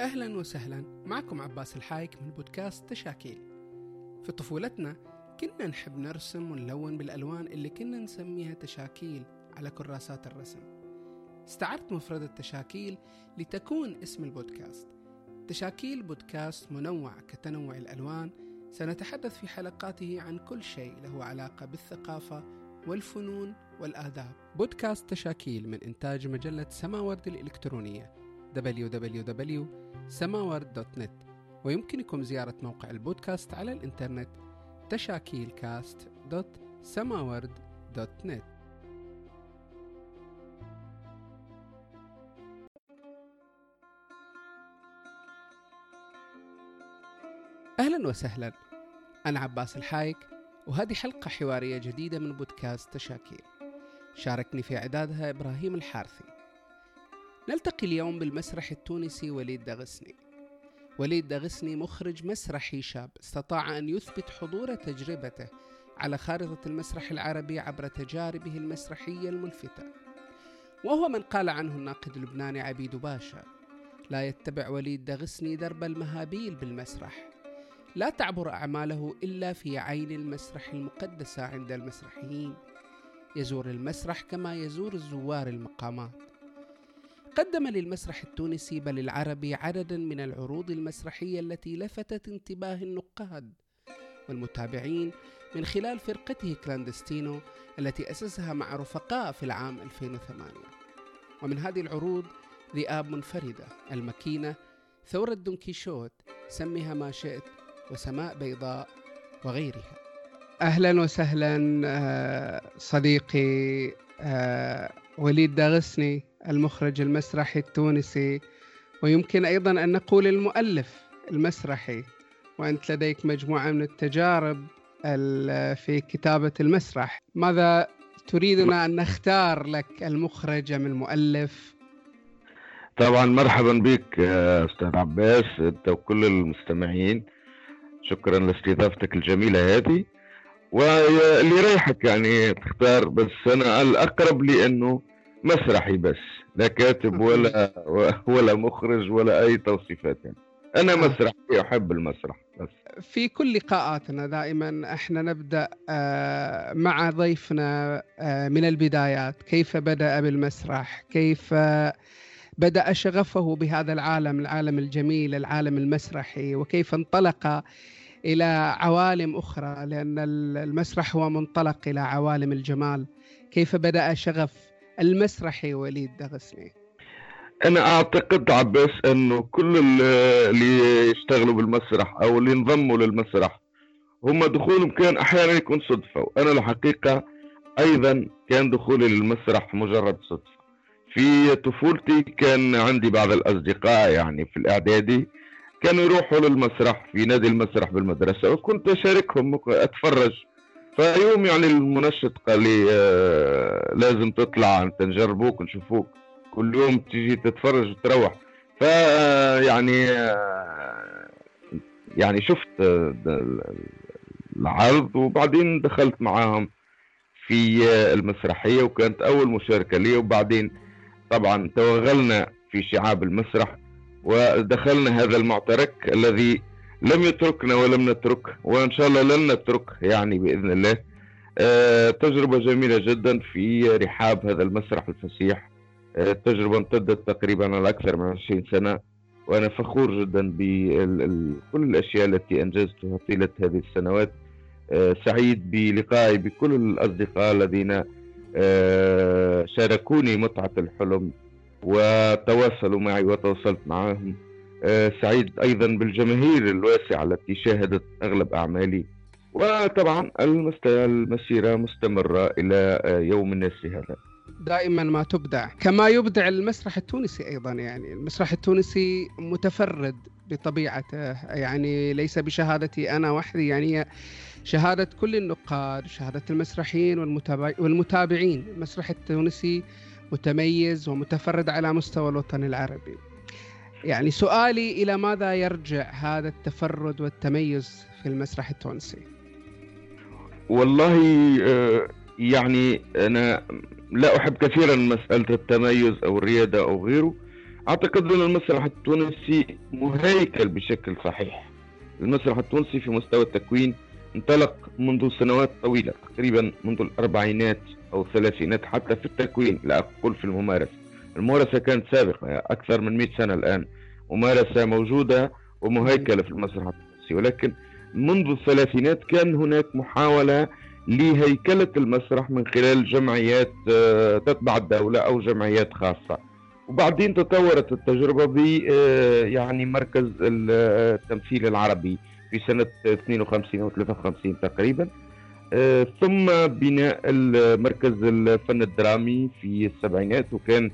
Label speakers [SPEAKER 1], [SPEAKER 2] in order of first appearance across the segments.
[SPEAKER 1] أهلا وسهلا. معكم عباس الحايك من بودكاست تشاكيل. في طفولتنا كنا نحب نرسم ونلون بالألوان اللي كنا نسميها تشاكيل على كراسات الرسم. استعرت مفردة تشاكيل لتكون اسم البودكاست. تشاكيل بودكاست منوع كتنوع الألوان. سنتحدث في حلقاته عن كل شيء له علاقة بالثقافة والفنون والآداب. بودكاست تشاكيل من إنتاج مجلة سماورد الإلكترونية. www.samaward.net ويمكنكم زيارة موقع البودكاست على الإنترنت تشاكيلكاست.samaward.net أهلا وسهلا. أنا عباس الحايك وهذه حلقة حوارية جديدة من بودكاست تشاكيل. شاركني في إعدادها إبراهيم الحارثي. نلتقي اليوم بالمسرح التونسي وليد دغسني وليد دغسني مخرج مسرحي شاب استطاع أن يثبت حضور تجربته على خارطة المسرح العربي عبر تجاربه المسرحية الملفتة. وهو من قال عنه الناقد اللبناني عبيد باشا لا يتبع وليد دغسني درب المهابيل بالمسرح. لا تعبر أعماله إلا في عين المسرح المقدسة عند المسرحيين. يزور المسرح كما يزور الزوار المقامات. قدم للمسرح التونسي بل العربي عددا من العروض المسرحية التي لفتت انتباه النقاد والمتابعين من خلال فرقته كلاندستينو التي أسسها مع رفقاء في العام 2008 ومن هذه العروض ذئاب منفردة المكينة ثورة دونكيشوت سمها ما شئت وسماء بيضاء وغيرها. أهلا وسهلا آه، صديقي آه، وليد داغسني المخرج المسرحي التونسي ويمكن أيضا أن نقول المؤلف المسرحي. وأنت لديك مجموعة من التجارب في كتابة المسرح. ماذا تريدنا أن نختار لك المخرج أم المؤلف
[SPEAKER 2] طبعا مرحبا بك أستاذ عباس أنت وكل المستمعين. شكرا لاستضافتك الجميلة هذه. واللي يريحك يعني تختار بس أنا الأقرب لي أنه مسرحي بس لا كاتب ولا ولا مخرج ولا أي توصيفات يعني. أنا مسرحي أحب المسرح بس.
[SPEAKER 1] في كل لقاءاتنا دائما إحنا نبدأ آه، مع ضيفنا آه، من البدايات. كيف بدأ بالمسرح؟ كيف بدأ شغفه بهذا العالم العالم الجميل العالم المسرحي؟ وكيف انطلق إلى عوالم أخرى لأن المسرح هو منطلق إلى عوالم الجمال. كيف بدأ شغف المسرحي وليد دغسني؟
[SPEAKER 2] أنا أعتقد عباس أنه كل اللي يشتغلوا بالمسرح أو اللي انضموا للمسرح هم دخولهم كان أحيانا يكون صدفة وأنا الحقيقة أيضا كان دخولي للمسرح مجرد صدفة. في طفولتي كان عندي بعض الأصدقاء يعني في الإعدادي كانوا يروحوا للمسرح في نادي المسرح بالمدرسة وكنت أشاركهم أتفرج. فيوم يعني المنشط قال لي آه لازم تطلع أنت نجربوك ونشوفوك كل يوم تيجي تتفرج وتروح ف يعني آه يعني شفت العرض وبعدين دخلت معاهم في المسرحية وكانت أول مشاركة لي. وبعدين طبعا توغلنا في شعاب المسرح. ودخلنا هذا المعترك الذي لم يتركنا ولم نترك وإن شاء الله لن نترك يعني بإذن الله. آه، تجربة جميلة جدا في رحاب هذا المسرح الفسيح. آه، تجربه امتدت تقريبا على أكثر من 20 سنة وأنا فخور جدا بكل الأشياء التي أنجزتها طيلة هذه السنوات. آه، سعيد بلقائي بكل الأصدقاء الذين شاركوني متعة الحلم. وتواصلوا معي وتواصلت معهم آه، سعيد أيضا بالجماهير الواسعة التي شاهدت أغلب أعمالي. وطبعا المسيرة مستمرة إلى آه، يوم الناس هذا.
[SPEAKER 1] دائما ما تبدع. كما يبدع المسرح التونسي أيضا يعني. المسرح التونسي متفرد بطبيعته. يعني ليس بشهادتي أنا وحدي. يعني شهادة كل النقاد شهادة المسرحيين والمتابعين. المسرح التونسي متميز ومتفرد على مستوى الوطن العربي. يعني سؤالي إلى ماذا يرجع هذا التفرد والتميز في المسرح التونسي؟
[SPEAKER 2] والله آه، يعني أنا لا أحب كثيرا مسألة التميز أو الريادة أو غيره. أعتقد أن المسرح التونسي مهيكل بشكل صحيح. المسرح التونسي في مستوى التكوين انطلق منذ سنوات طويلة تقريبا منذ الأربعينات. أو الثلاثينات حتى في التكوين لا أقول في الممارسة. الممارسة كانت سابقة أكثر من 100 سنة الآن. ممارسة موجودة ومهيكلة في المسرح التونسي. ولكن منذ الثلاثينات كان هناك محاولة لهيكلة المسرح من خلال جمعيات آه، تتبع الدولة أو جمعيات خاصة. وبعدين تطورت التجربة ب آه، يعني مركز التمثيل العربي في سنة 52 أو 53 تقريبا. آه، ثم بناء مركز الفن الدرامي في السبعينات وكان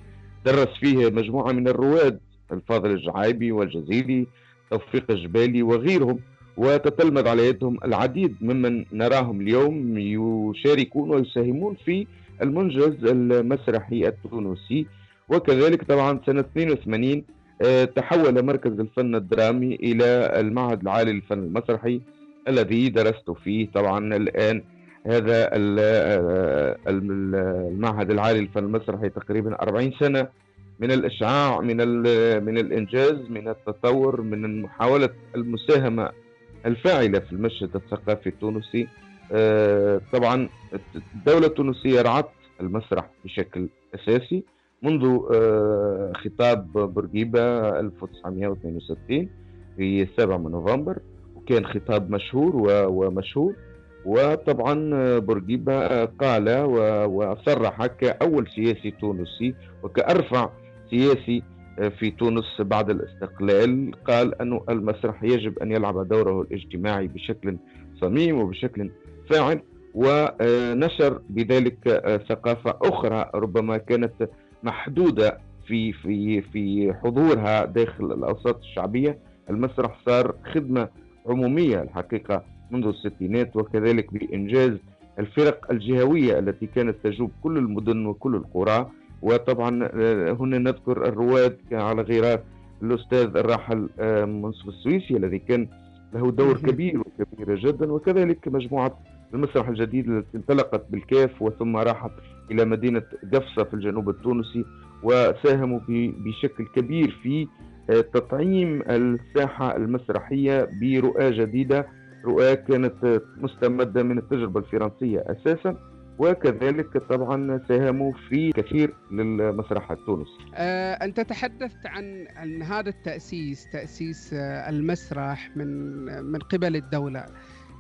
[SPEAKER 2] درس فيه مجموعة من الرواد الفاضل الجعايبي والجزيري توفيق الجبالي وغيرهم وتتلمذ على يدهم العديد ممن نراهم اليوم يشاركون ويساهمون في المنجز المسرحي التونسي. وكذلك طبعا سنة 82 آه، تحول مركز الفن الدرامي إلى المعهد العالي للفن المسرحي. الذي درست فيه طبعا الآن. هذا المعهد العالي للفن المسرحي تقريبا 40 سنة. من الإشعاع من من الإنجاز من التطور من محاولة المساهمة الفاعلة في المشهد الثقافي التونسي. آه، طبعا الدولة التونسية رعت المسرح بشكل أساسي منذ آه، خطاب بورقيبة 1962 في 7 من نوفمبر. وكان خطاب مشهور ومشهور. وطبعا بورقيبة قال وصرح كأول سياسي تونسي وكأرفع سياسي في تونس بعد الاستقلال. قال أن المسرح يجب أن يلعب دوره الاجتماعي بشكل صميم وبشكل فاعل ونشر بذلك ثقافة أخرى ربما كانت محدودة في في في حضورها داخل الأوساط الشعبية. المسرح صار خدمة عمومية الحقيقة منذ الستينات وكذلك بإنجاز الفرق الجهوية التي كانت تجوب كل المدن وكل القرى. وطبعا آه، هنا نذكر الرواد على غرار الأستاذ الراحل آه، منصف السويسي الذي كان له دور كبير وكبير جدا. وكذلك مجموعة المسرح الجديد التي انطلقت بالكاف وثم راحت إلى مدينة قفصة في الجنوب التونسي وساهموا بشكل كبير في تطعيم الساحة المسرحية برؤى جديدة. رؤى كانت مستمدة من التجربة الفرنسية أساسا وكذلك طبعا ساهموا في كثير للمسرح التونسي
[SPEAKER 1] آه، أنت تحدثت عن عن هذا التأسيس تأسيس آه، المسرح من من قبل الدولة.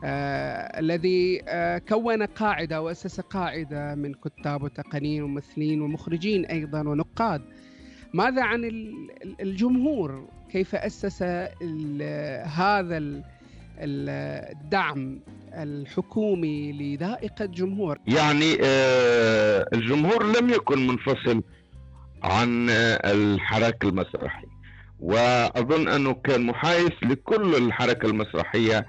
[SPEAKER 1] آه، الذي آه، كون قاعدة وأسس قاعدة من كتاب وتقنيين وممثلين ومخرجين أيضا ونقاد. ماذا عن الجمهور؟ كيف أسس هذا الدعم الحكومي لذائقة جمهور؟
[SPEAKER 2] يعني آه، الجمهور لم يكن منفصل عن الحركة المسرحية. وأظن أنه كان محايث لكل الحركة المسرحية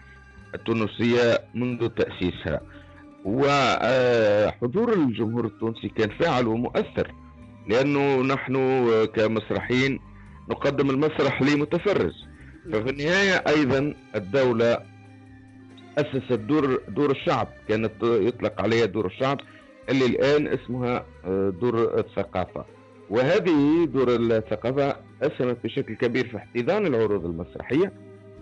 [SPEAKER 2] التونسية منذ تأسيسها. وحضور الجمهور التونسي كان فاعل ومؤثر لأنه نحن كمسرحيين نقدم المسرح لمتفرج ففي النهاية أيضا الدولة أسست دور دور الشعب كانت يطلق عليها دور الشعب اللي الآن اسمها دور الثقافة. وهذه دور الثقافة أسهمت بشكل كبير في احتضان العروض المسرحية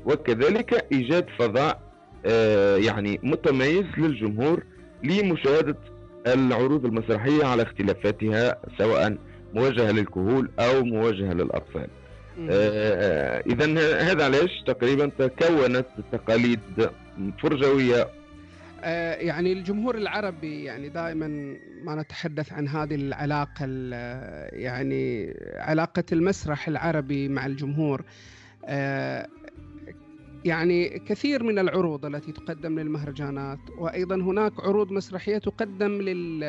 [SPEAKER 2] وكذلك إيجاد فضاء آه، يعني متميز للجمهور لمشاهدة العروض المسرحية على اختلافاتها سواء موجهة للكهول أو موجهة للأطفال. آه، آه، إذا هذا علاش تقريبا تكونت تقاليد فرجوية.
[SPEAKER 1] يعني الجمهور العربي يعني دائما ما نتحدث عن هذه العلاقة يعني علاقة المسرح العربي مع الجمهور. يعني كثير من العروض التي تقدم للمهرجانات وأيضا هناك عروض مسرحية تقدم لل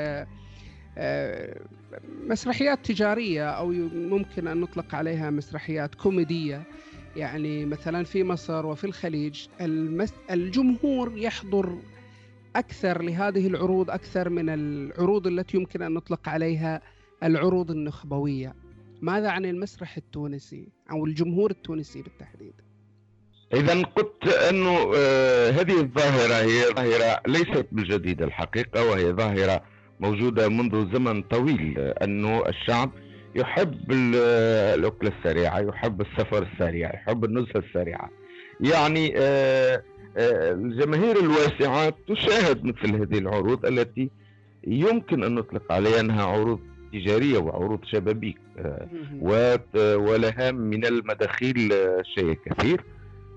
[SPEAKER 1] آه، مسرحيات تجارية أو ممكن أن نطلق عليها مسرحيات كوميدية. يعني مثلا في مصر وفي الخليج الجمهور يحضر أكثر لهذه العروض أكثر من العروض التي يمكن أن نطلق عليها العروض النخبوية. ماذا عن المسرح التونسي أو الجمهور التونسي بالتحديد؟
[SPEAKER 2] اذا قلت أنه آه هذه الظاهرة هي ظاهرة ليست بالجديده الحقيقة وهي ظاهرة موجودة منذ زمن طويل أنه الشعب يحب الأكلة السريعة يحب السفر السريع يحب النزهة السريعة. يعني آه، آه، الجماهير الواسعة تشاهد مثل هذه العروض التي يمكن أن نطلق عليها أنها عروض تجارية وعروض شبابيك ولها من المداخيل شيء كثير.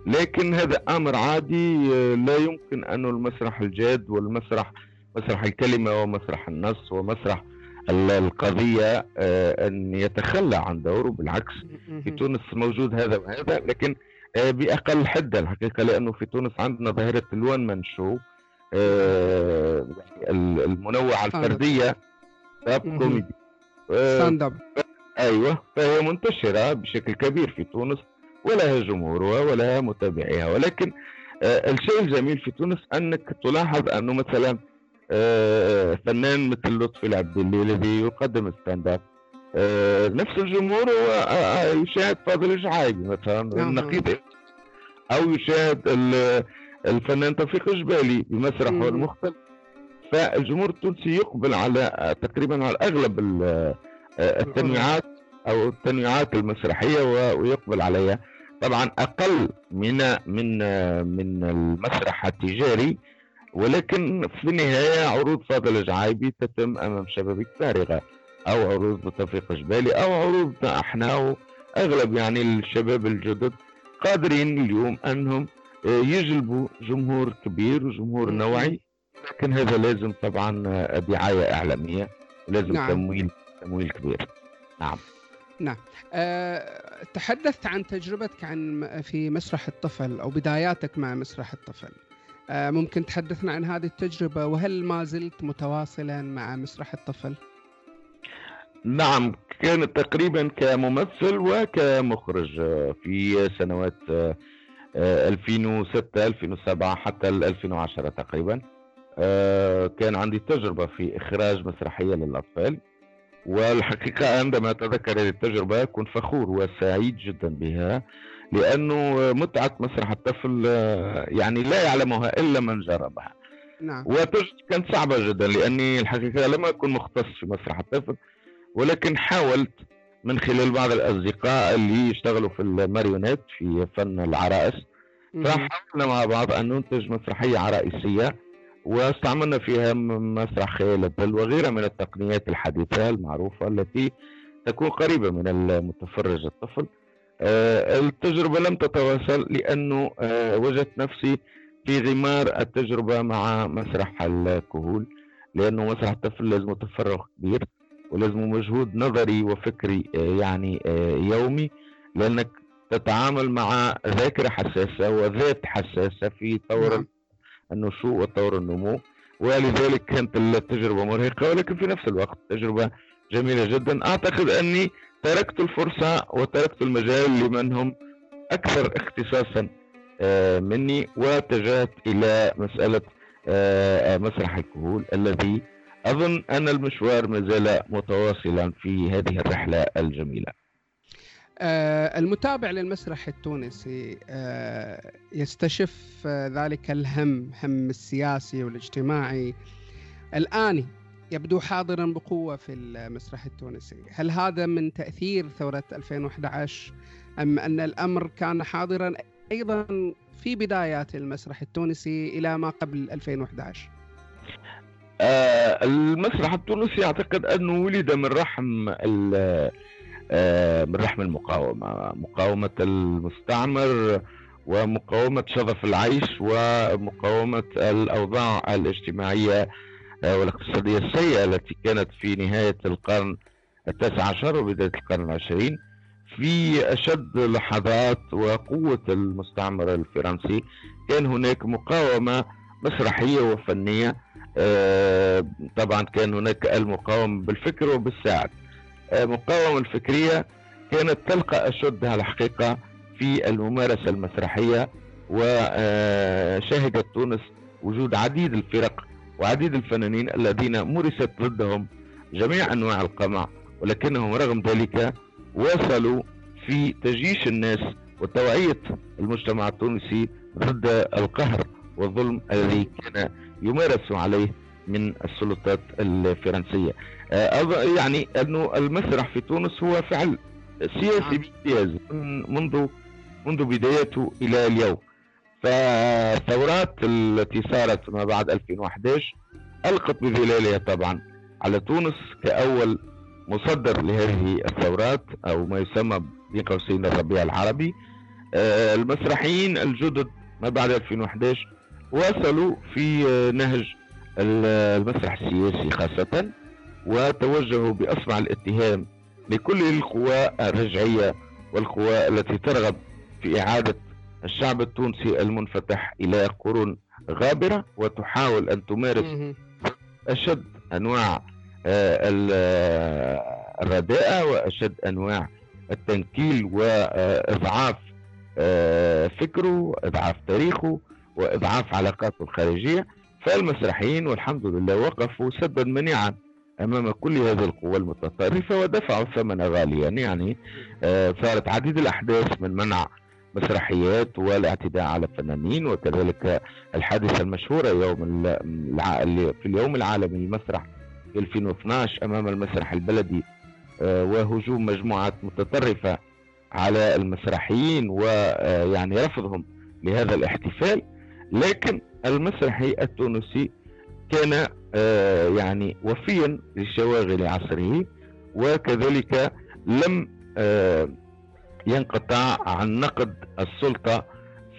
[SPEAKER 2] لكن هذا أمر عادي لا يمكن أن المسرح الجاد والمسرح مسرح الكلمة ومسرح النص ومسرح القضية آه، أن يتخلى عن دوره بالعكس في تونس موجود هذا وهذا لكن آه، بأقل حدة الحقيقة لأنه في تونس عندنا ظاهرة ال one man show آه، المنوعة الفردية comedy stand up أيوه فهي منتشرة بشكل كبير في تونس. ولها جمهورها ولها متابعيها. ولكن آه الشيء الجميل في تونس أنك تلاحظ أنه مثلا آه فنان مثل لطفي العبدلي الذي يقدم stand up آه نفس الجمهور هو يشاهد فاضل الجعايبي مثلا نعم. النقيض أو يشاهد الفنان توفيق الجبالي بمسرحه المختلف. فالجمهور التونسي يقبل على تقريبا على اغلب التنويعات أو التنويعات المسرحية ويقبل عليها. طبعا أقل من من من المسرح التجاري ولكن في النهاية عروض فاضل الجعايبي تتم أمام شبابيك فارغة أو عروض توفيق جبالي أو عروضنا إحنا واغلب يعني الشباب الجدد قادرين اليوم أنهم يجلبوا جمهور كبير وجمهور نوعي. لكن هذا لازم طبعا دعاية إعلامية ولازم نعم. تمويل تمويل كبير. نعم.
[SPEAKER 1] نعم. أه تحدثت عن تجربتك عن في مسرح الطفل أو بداياتك مع مسرح الطفل. أه ممكن تحدثنا عن هذه التجربة وهل ما زلت متواصلا مع مسرح الطفل؟
[SPEAKER 2] نعم كانت تقريبا كممثل وكمخرج في سنوات 2006 2007 حتى 2010 تقريبا. أه كان عندي تجربة في إخراج مسرحية للأطفال. والحقيقة عندما أتذكر هذه التجربة كنت فخور وسعيد جدا بها لأنه متعة مسرح الطفل يعني لا يعلمها إلا من جربها. نعم. كانت صعبة جدا لأني الحقيقة لم أكن مختص في مسرح الطفل ولكن حاولت من خلال بعض الأصدقاء اللي يشتغلوا في الماريونيت في فن العرائس فحاولنا مع بعض أن ننتج مسرحية عرائسية واستعملنا فيها مسرح خيال وغيرها من التقنيات الحديثة المعروفة التي تكون قريبة من المتفرج الطفل آه، التجربة لم تتواصل لأنه آه، وجدت نفسي في غمار التجربة مع مسرح الكهول لأنه مسرح الطفل لازم تفرغ كبير ولازم مجهود نظري وفكري آه، يعني يومي لأنك تتعامل مع ذاكرة حساسة وذات حساسة في طور نعم. النشوء وطور النمو ولذلك كانت التجربة مرهقة ولكن في نفس الوقت تجربة جميلة جدا. أعتقد أني تركت الفرصة وتركت المجال لمن هم أكثر اختصاصا آه، مني واتجهت إلى مسألة آه، مسرح الكهول الذي أظن أن المشوار ما زال متواصلا في هذه الرحلة الجميلة.
[SPEAKER 1] آه، المتابع للمسرح التونسي آه، يستشف ذلك الهم هم السياسي والاجتماعي. الآن يبدو حاضرا بقوة في المسرح التونسي. هل هذا من تأثير ثورة 2011 أم أن الأمر كان حاضرا أيضا في بدايات المسرح التونسي إلى ما قبل 2011
[SPEAKER 2] آه المسرح التونسي أعتقد أنه ولد من رحم آه، من رحم المقاومة. مقاومة المستعمر ومقاومة شظف العيش ومقاومة الأوضاع الاجتماعية آه، والاقتصادية السيئة التي كانت في نهاية القرن التاسع عشر وبداية القرن العشرين في أشد لحظات وقوة المستعمر الفرنسي. كان هناك مقاومة مسرحية وفنية آه، طبعا كان هناك المقاومة بالفكر وبالساعد. المقاومة الفكرية كانت تلقى أشدها الحقيقة في الممارسة المسرحية وشهدت تونس وجود عديد الفرق وعديد الفنانين الذين مورست ضدهم جميع أنواع القمع ولكنهم رغم ذلك واصلوا في تجيش الناس وتوعية المجتمع التونسي ضد القهر والظلم الذي كان يمارس عليه من السلطات الفرنسية. يعني أنه المسرح في تونس هو فعل سياسي بامتياز منذ منذ بدايته إلى اليوم. فالثورات التي صارت ما بعد 2011 ألقت بظلالها طبعا على تونس كأول مصدر لهذه الثورات أو ما يسمى بين قوسين الربيع العربي. آه، المسرحيين الجدد ما بعد 2011 واصلوا في نهج المسرح السياسي خاصة. وتوجهوا بأصبع الاتهام لكل القوى الرجعية والقوى التي ترغب في إعادة الشعب التونسي المنفتح إلى قرون غابرة وتحاول أن تمارس أشد أنواع آه، آه، الرداءة وأشد أنواع التنكيل وإضعاف آه، فكره وإضعاف تاريخه وإضعاف علاقاته الخارجية. فالمسرحيين والحمد لله وقفوا سدا منيعا. أمام كل هذه القوى المتطرفه ودفعوا ثمنا غاليا يعني صارت عديد الأحداث من منع مسرحيات والاعتداء على الفنانين وكذلك الحادثة المشهورة يوم في اليوم العالمي للمسرح في 2012 أمام المسرح البلدي آه، وهجوم مجموعات متطرفة على المسرحيين ويعني رفضهم لهذا الاحتفال. لكن المسرحي التونسي كان آه، يعني وفيا لشواغل عصره وكذلك لم آه، ينقطع عن نقد السلطة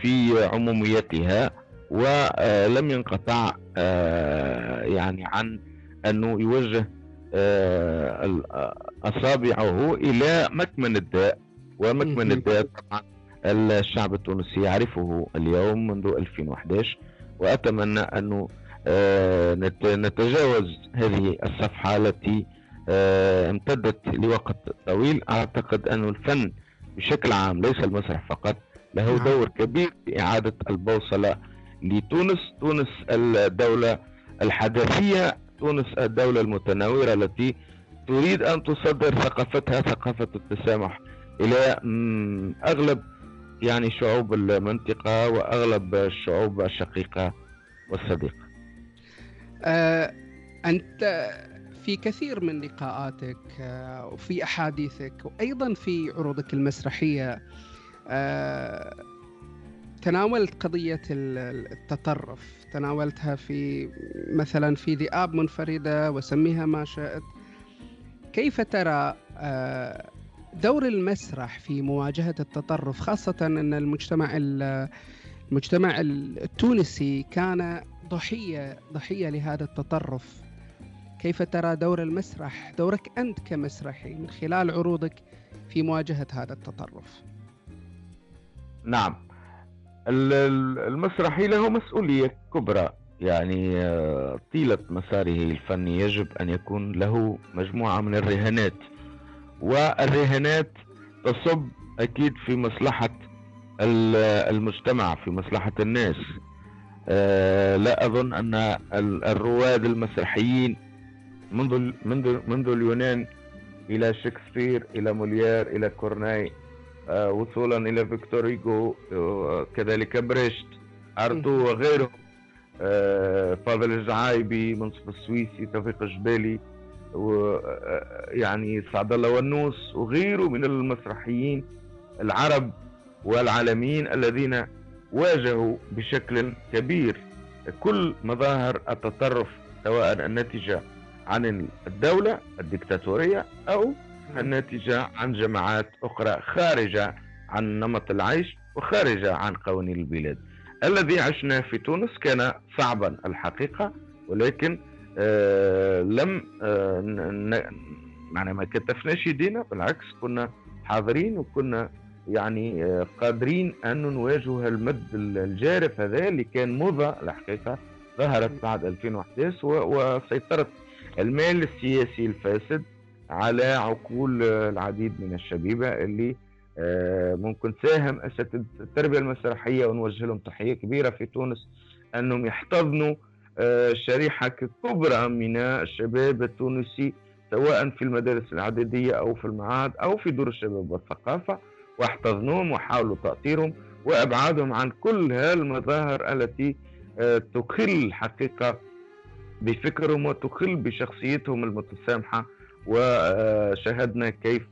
[SPEAKER 2] في عموميتها ولم ينقطع آه، يعني عن أنه يوجه آه، أصابعه إلى مكمن الداء ومكمن الداء طبعا الشعب التونسي يعرفه اليوم منذ 2011 وأتمنى أنه آه، نتجاوز هذه الصفحة التي امتدت لوقت طويل أعتقد أن الفن بشكل عام ليس المسرح فقط له نعم. دور كبير في إعادة البوصلة لتونس تونس الدولة الحداثية تونس الدولة المتنورة التي تريد أن تصدر ثقافتها ثقافة التسامح إلى أغلب يعني شعوب المنطقة وأغلب الشعوب الشقيقة والصديقة
[SPEAKER 1] أه أنت في كثير من لقاءاتك آه، وفي أحاديثك وأيضا في عروضك المسرحية. آه، تناولت قضية التطرف تناولتها في مثلا في ذئاب منفردة وسميها ما شئت. كيف ترى آه، دور المسرح في مواجهة التطرف خاصة أن المجتمع المجتمع التونسي كان ضحية ضحية لهذا التطرف. كيف ترى دور المسرح؟ دورك أنت كمسرحي من خلال عروضك في مواجهة هذا التطرف.
[SPEAKER 2] نعم. المسرحي له مسؤولية كبرى. يعني آه، طيلة مساره الفني يجب أن يكون له مجموعة من الرهانات. والرهانات تصب أكيد في مصلحة المجتمع في مصلحة الناس. لا أظن أن الرواد المسرحيين منذ منذ منذ اليونان إلى شكسبير إلى موليير إلى كورناي آه، وصولا إلى فيكتور هيجو آه، كذلك بريشت أرتو وغيرهم آه، فاضل الجعايبي منصف السويسي توفيق الجبالي ويعني سعد الله ونوس وغيره من المسرحيين العرب والعالميين الذين واجهوا بشكل كبير. كل مظاهر التطرف سواء الناتجة عن الدولة الدكتاتورية أو الناتجة عن جماعات أخرى خارجة عن نمط العيش وخارجة عن قوانين البلاد. الذي عشناه في تونس كان صعبا الحقيقة ولكن آه لم آه يعني ما كتفناش يدينا بالعكس كنا حاضرين وكنا يعني آه قادرين أن نواجه المد الجارف هذا اللي كان موضة الحقيقة ظهرت بعد 2011 وسيطرت المال السياسي الفاسد على عقول العديد من الشبيبة اللي آه، ممكن ساهم أساتذة التربية المسرحية ونوجه لهم تحية كبيرة في تونس أنهم يحتضنوا آه، شريحة كبرى من الشباب التونسي سواء في المدارس الإعدادية أو في المعاهد أو في دور الشباب والثقافة. واحتضنوهم وحاولوا تأطيرهم وإبعادهم عن كل هالمظاهر التي آه، تخل الحقيقة بفكرهم وتخل بشخصيتهم المتسامحة وشاهدنا كيف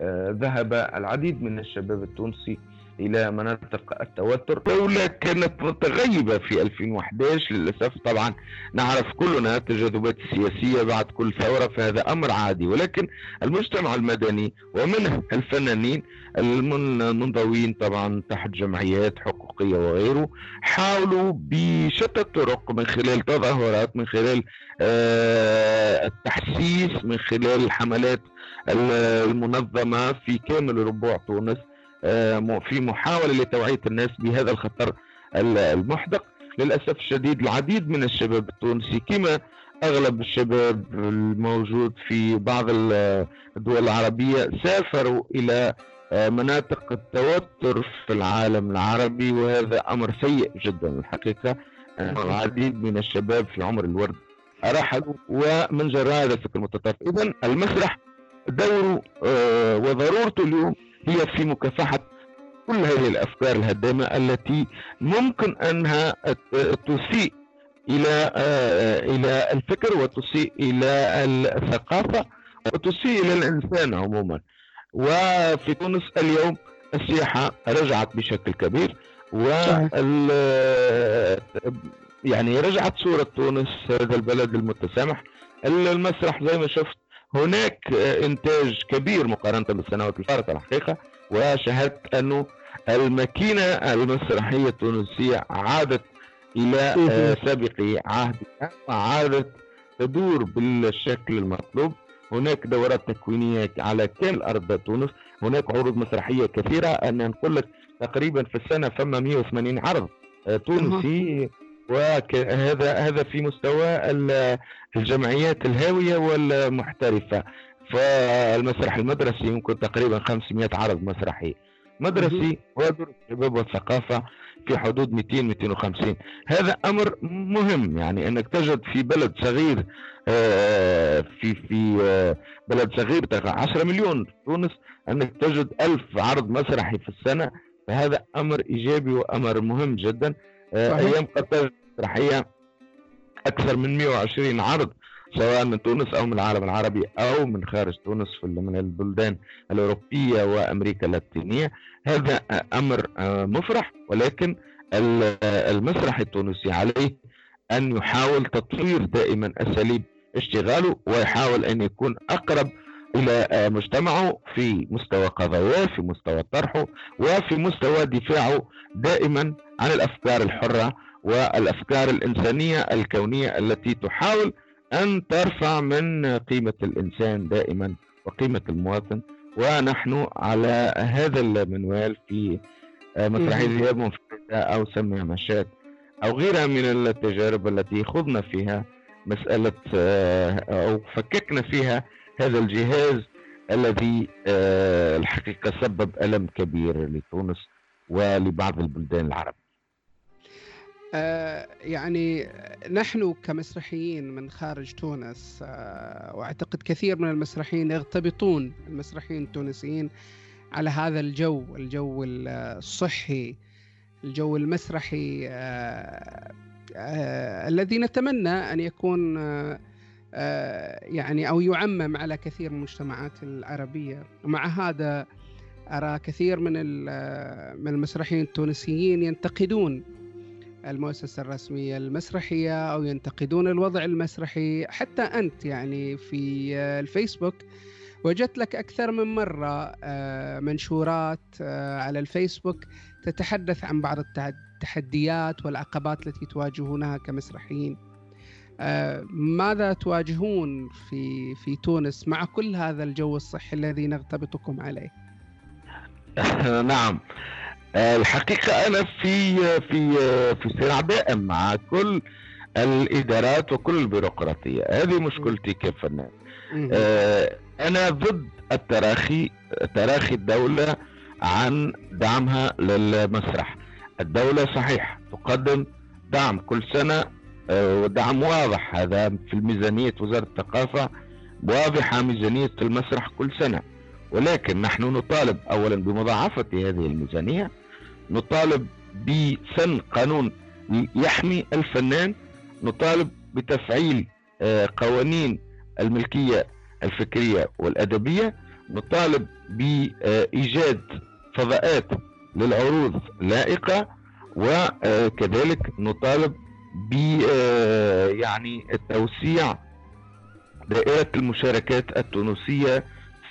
[SPEAKER 2] آه، ذهب العديد من الشباب التونسي إلى مناطق التوتر. الدولة كانت متغيبة في 2011 للأسف طبعا نعرف كلنا التجاذبات السياسية بعد كل ثورة فهذا أمر عادي. ولكن المجتمع المدني ومنه الفنانين المنضوين طبعا تحت جمعيات حقوقية وغيره حاولوا بشتى الطرق من خلال تظاهرات من خلال آه، التحسيس من خلال الحملات المنظمة في كامل ربوع تونس. في محاولة لتوعية الناس بهذا الخطر المحدق. للأسف الشديد العديد من الشباب التونسي كما أغلب الشباب الموجود في بعض الدول العربية سافروا إلى آه، مناطق التوتر في العالم العربي وهذا أمر سيء جدا الحقيقة. العديد من الشباب في عمر الورد رحلوا ومن جراء هذا الفكر المتطرف. إذا المسرح دوره آه، وضرورته اليوم هي في مكافحة كل هذه الأفكار الهدامة التي ممكن أنها تسيء إلى آه، إلى الفكر وتسيء إلى الثقافة وتسيء إلى الإنسان عموما. وفي تونس اليوم السياحة رجعت بشكل كبير و يعني رجعت صورة تونس هذا البلد المتسامح. المسرح زي ما شفت هناك إنتاج كبير مقارنة بالسنوات الفارقة الحقيقة وشاهدت أنه الماكينة المسرحية التونسية عادت إلى سابق عهدها وعادت تدور بالشكل المطلوب. هناك دورات تكوينية على كامل أرض تونس. هناك عروض مسرحية كثيرة. أنا نقول لك تقريبا في السنة فما 180 عرض تونسي. وهذا هذا في مستوى الجمعيات الهاوية والمحترفة. فالمسرح المدرسي يمكن تقريبا 500 عرض مسرحي. مدرسي ودور الشباب والثقافة في حدود 200 250 هذا أمر مهم يعني أنك تجد في بلد صغير آه، في في آه، بلد صغير 10 مليون. تونس أنك تجد ألف عرض مسرحي في السنة فهذا أمر إيجابي وأمر مهم جدا. آه، أيام قطر مسرحية أكثر من 120 عرض سواء من تونس أو من العالم العربي أو من خارج تونس في من البلدان الأوروبية وأمريكا اللاتينية. هذا أمر آه، مفرح ولكن المسرح التونسي عليه أن يحاول تطوير دائما أساليب اشتغاله ويحاول أن يكون أقرب إلى آه، مجتمعه في مستوى قضاياه في مستوى طرحه وفي مستوى دفاعه دائما عن الأفكار الحرة والأفكار الإنسانية الكونية التي تحاول أن ترفع من قيمة الإنسان دائما وقيمة المواطن. ونحن على هذا المنوال في مسرحيه ذهاب منفرده أو سمع مشات أو غيرها من التجارب التي خضنا فيها مسألة أو فككنا فيها هذا الجهاز الذي الحقيقة سبب ألم كبير لتونس ولبعض البلدان العربيه
[SPEAKER 1] آه، يعني نحن كمسرحيين من خارج تونس آه، وأعتقد كثير من المسرحيين يغتبطون المسرحيين التونسيين على هذا الجو الجو الصحي الجو المسرحي آه، الذي نتمنى أن يكون يعني أو يعمم على كثير من المجتمعات العربية. ومع هذا أرى كثير من من المسرحيين التونسيين ينتقدون المؤسسة الرسمية المسرحية أو ينتقدون الوضع المسرحي. حتى أنت يعني في الفيسبوك وجدت لك أكثر من مرة آه، منشورات آه، على الفيسبوك تتحدث عن بعض التحديات والعقبات التي تواجهونها كمسرحيين. آه، ماذا تواجهون في في تونس مع كل هذا الجو الصحي الذي نغتبطكم عليه؟
[SPEAKER 2] نعم. الحقيقة أنا في في في صراع دائم مع كل الإدارات وكل البيروقراطية. هذه مشكلتي كفنان آه، أنا ضد التراخي تراخي الدولة عن دعمها للمسرح. الدولة صحيح تقدم دعم كل سنة آه، ودعم واضح. هذا في الميزانية وزارة الثقافة واضحة ميزانية المسرح كل سنة. ولكن نحن نطالب أولا بمضاعفة هذه الميزانية نطالب بسن قانون يحمي الفنان نطالب بتفعيل قوانين الملكية الفكرية والأدبية نطالب بإيجاد فضاءات للعروض لائقة وكذلك نطالب ب يعني توسيع دائرة المشاركات التونسية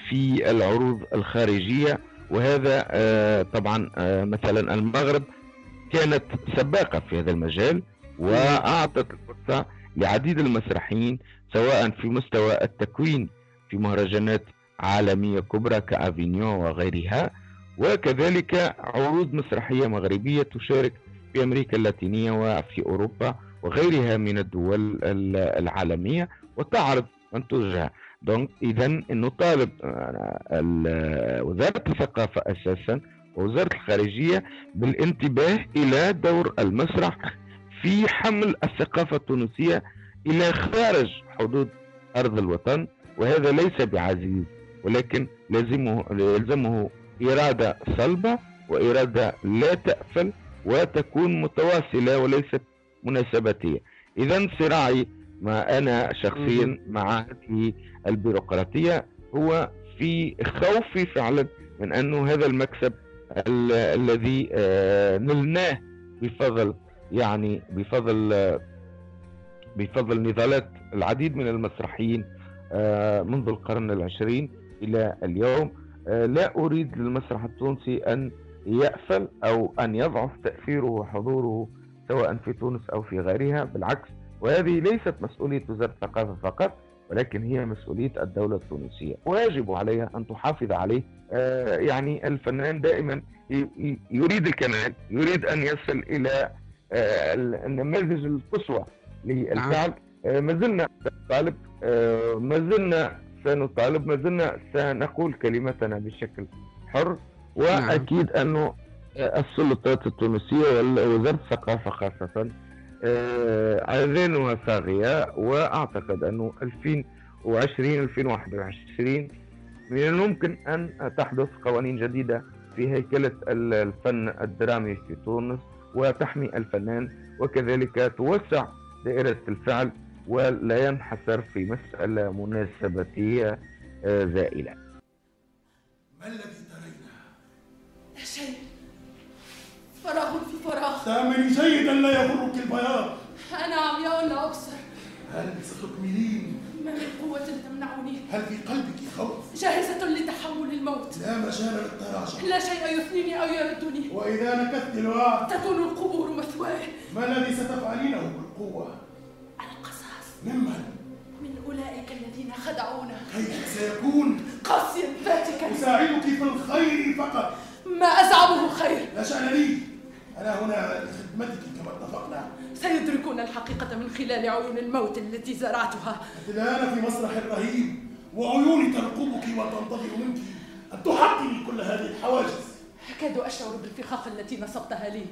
[SPEAKER 2] في العروض الخارجية وهذا آه، طبعا آه، مثلا المغرب كانت سباقة في هذا المجال وأعطت الفرصة لعديد المسرحيين سواء في مستوى التكوين في مهرجانات عالمية كبرى كأفينيون وغيرها وكذلك عروض مسرحية مغربية تشارك في أمريكا اللاتينية وفي أوروبا وغيرها من الدول العالمية وتعرض منتوجها دونك اذا نطالب وزارة الثقافة أساسا ووزارة الخارجية بالانتباه إلى دور المسرح في حمل الثقافة التونسية إلى خارج حدود أرض الوطن وهذا ليس بعزيز ولكن لازمه يلزمه إرادة صلبة وإرادة لا تأفل وتكون متواصلة وليست مناسباتية. اذا صراعي ما أنا شخصيا مع هذه البيروقراطية هو في خوفي فعلا من أنه هذا المكسب ال الذي آه نلناه بفضل يعني بفضل بفضل نضالات العديد من المسرحيين آه منذ القرن العشرين إلى اليوم. آه، لا أريد للمسرح التونسي أن يأفل أو أن يضعف تأثيره وحضوره سواء في تونس أو في غيرها بالعكس وهذه ليست مسؤولية وزارة الثقافة فقط ولكن هي مسؤولية الدولة التونسية. ويجب عليها أن تحافظ عليه. آه يعني الفنان دائما يريد الكمال يريد أن يصل إلى آه النماذج القصوى للفعل. آه ما زلنا نطالب ما زلنا سنطالب ما زلنا سنقول كلمتنا بشكل حر. وأكيد أنه السلطات التونسية ووزاره الثقافة خاصة اذانها آه، صاغيه وأعتقد أنه 2020 2021 من الممكن أن تحدث قوانين جديدة في هيكلة الفن الدرامي في تونس وتحمي الفنان وكذلك توسع دائرة الفعل ولا ينحصر في مسألة مناسباتيه آه، زائلة.
[SPEAKER 3] ما الذي ترينا؟
[SPEAKER 4] لا شيء فراغ في فراغ
[SPEAKER 3] تأملي جيدا لا يغرك البياض.
[SPEAKER 4] أنا عمياء لا أبصر.
[SPEAKER 3] هل ستكملين؟
[SPEAKER 4] ما من قوة تمنعني؟
[SPEAKER 3] هل في قلبك خوف؟
[SPEAKER 4] جاهزة لتحول الموت.
[SPEAKER 3] لا مجال للتراجع.
[SPEAKER 4] لا شيء يثنيني أو يردني.
[SPEAKER 3] وإذا نكثت الوعد.
[SPEAKER 4] تكون القبور مثواه.
[SPEAKER 3] ما الذي ستفعلينه بالقوة؟
[SPEAKER 4] القصاص.
[SPEAKER 3] ممن؟
[SPEAKER 4] من أولئك الذين خدعونا.
[SPEAKER 3] كيف سيكون؟
[SPEAKER 4] قاسيا فاتكا
[SPEAKER 3] أساعدك في الخير فقط.
[SPEAKER 4] ما أزعمه خير.
[SPEAKER 3] لا شأن لي. أنا هنا لخدمتك كما اتفقنا.
[SPEAKER 4] سيدركون الحقيقة من خلال عيون الموت التي زرعتها.
[SPEAKER 3] الآن في مسرح رهيب وعيوني ترقبك وتنتظر منك. أن تحطمي كل هذه الحواجز؟
[SPEAKER 4] أكاد أشعر بالفخاخ التي نصبتها لي.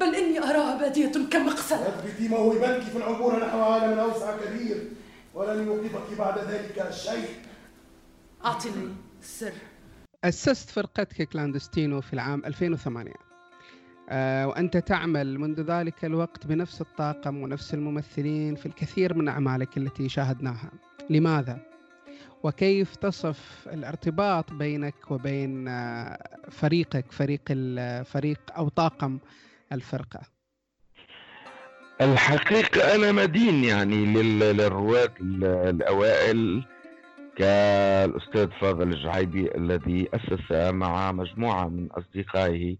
[SPEAKER 4] بل إني أراها بادية كمقصد.
[SPEAKER 3] اثبتي موهبتك في العبور نحو عالم أوسع كبير. ولن يوقفك بعد ذلك شيء.
[SPEAKER 4] أعطني السر.
[SPEAKER 1] أسست فرقتك كلاندستينو في العام 2008 آه وأنت تعمل منذ ذلك الوقت بنفس الطاقم ونفس الممثلين في الكثير من أعمالك التي شاهدناها لماذا؟ وكيف تصف الارتباط بينك وبين آه فريقك فريق الفريق أو طاقم الفرقة
[SPEAKER 2] الحقيقة أنا مدين يعني للرواة الأوائل كالأستاذ فاضل الجعيبي الذي أسس مع مجموعة من أصدقائه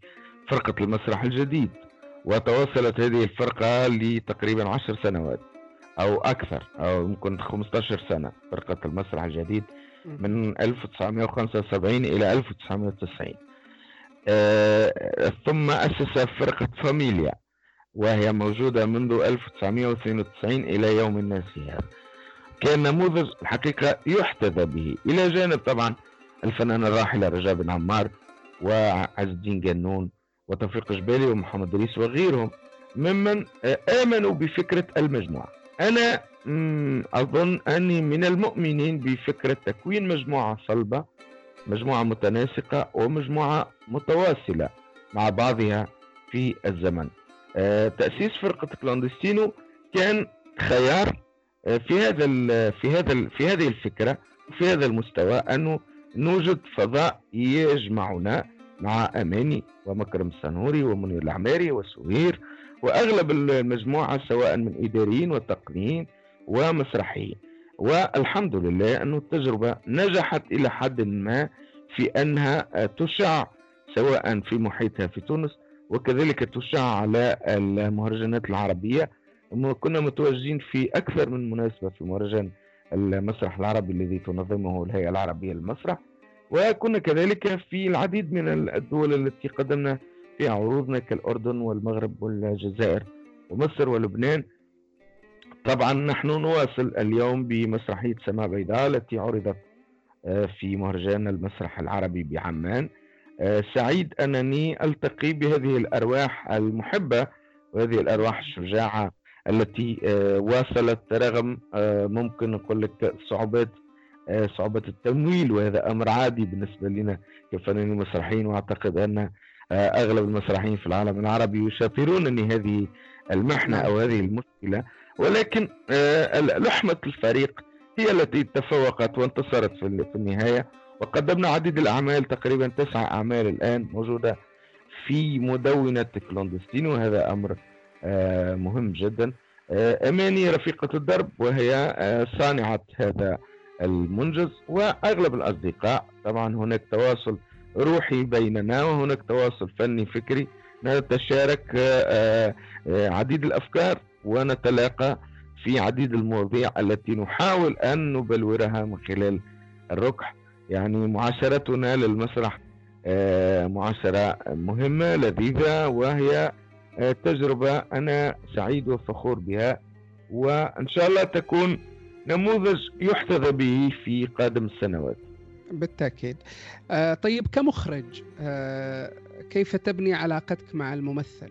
[SPEAKER 2] فرقة المسرح الجديد وتواصلت هذه الفرقة لتقريبا عشر سنوات أو أكثر أو يمكن 15 سنة فرقة المسرح الجديد من 1975 إلى 1990 آه ثم أسس فرقة فاميليا وهي موجودة منذ 1992 إلى يوم الناس هذا كان نموذج الحقيقة يحتذى به. إلى جانب طبعا الفنان الراحل رجاء بن عمار وعز الدين جنون وتوفيق جبالي ومحمد دريس وغيرهم ممن آمنوا بفكرة المجموعة. أنا أظن أني من المؤمنين بفكرة تكوين مجموعة صلبة مجموعة متناسقة ومجموعة متواصلة مع بعضها في الزمن. آه، تأسيس فرقة كلاندستينو كان خيار آه، في هذا في هذا في هذه الفكرة وفي هذا المستوى انه نوجد فضاء يجمعنا مع أماني ومكرم السنوري ومنير العماري وسهير وأغلب المجموعة سواء من إداريين وتقنيين ومسرحيين. والحمد لله أن التجربة نجحت إلى حد ما في أنها تشع سواء في محيطها في تونس وكذلك تشع على المهرجانات العربية. كنا متواجدين في أكثر من مناسبة في مهرجان المسرح العربي الذي تنظمه الهيئة العربية للمسرح. وكنا كذلك في العديد من الدول التي قدمنا فيها عروضنا كالأردن والمغرب والجزائر ومصر ولبنان. طبعا نحن نواصل اليوم بمسرحية سماء بيضاء التي عرضت آه، في مهرجان المسرح العربي بعمان. آه، سعيد أنني ألتقي بهذه الأرواح المحبة وهذه الأرواح الشجاعة التي آه، واصلت رغم ممكن نقول لك صعوبات صعوبات التمويل وهذا أمر عادي بالنسبة لنا كفنانين مسرحيين وأعتقد أن أغلب المسرحيين في العالم العربي يشاطرونني هذه المحنة أو هذه المشكلة. ولكن آه، لحمة الفريق هي التي تفوقت وانتصرت في النهاية. وقدمنا عديد الأعمال تقريبا تسع أعمال الآن موجودة في مدونة كلوندستين وهذا أمر آه، مهم جدا. آه، أماني رفيقة الدرب وهي صانعة هذا المنجز وأغلب الأصدقاء. طبعا هناك تواصل روحي بيننا وهناك تواصل فني فكري. نتشارك عديد الأفكار ونتلاقى في عديد المواضيع التي نحاول أن نبلورها من خلال الركح. يعني معاشرتنا للمسرح آه، معاشرة مهمة لذيذة وهي آه، تجربة أنا سعيد وفخور بها. وإن شاء الله تكون نموذج يحتذى به في قادم السنوات.
[SPEAKER 1] بالتأكيد. آه طيب كمخرج آه كيف تبني علاقتك مع الممثل؟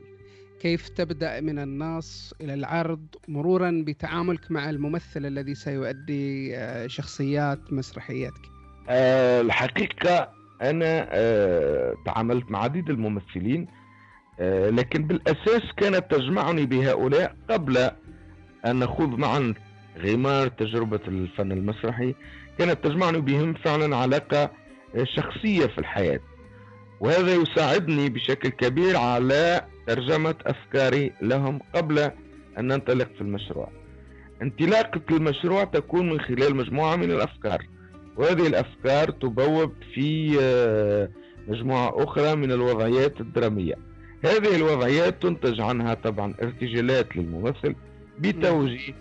[SPEAKER 1] كيف تبدأ من النص إلى العرض مرورا بتعاملك مع الممثل الذي سيؤدي آه، شخصيات مسرحيتك؟
[SPEAKER 2] الحقيقة أنا أه تعاملت مع عديد الممثلين لكن بالأساس كانت تجمعني بهؤلاء قبل أن نخوض معا غمار تجربة الفن المسرحي كانت تجمعني بهم فعلا علاقة شخصية في الحياة. وهذا يساعدني بشكل كبير على ترجمة أفكاري لهم قبل أن ننطلق في المشروع. انطلاقة المشروع تكون من خلال مجموعة من الأفكار وهذه الأفكار تبوب في آه، مجموعة أخرى من الوضعيات الدرامية. هذه الوضعيات تنتج عنها طبعا ارتجالات للممثل بتوجيه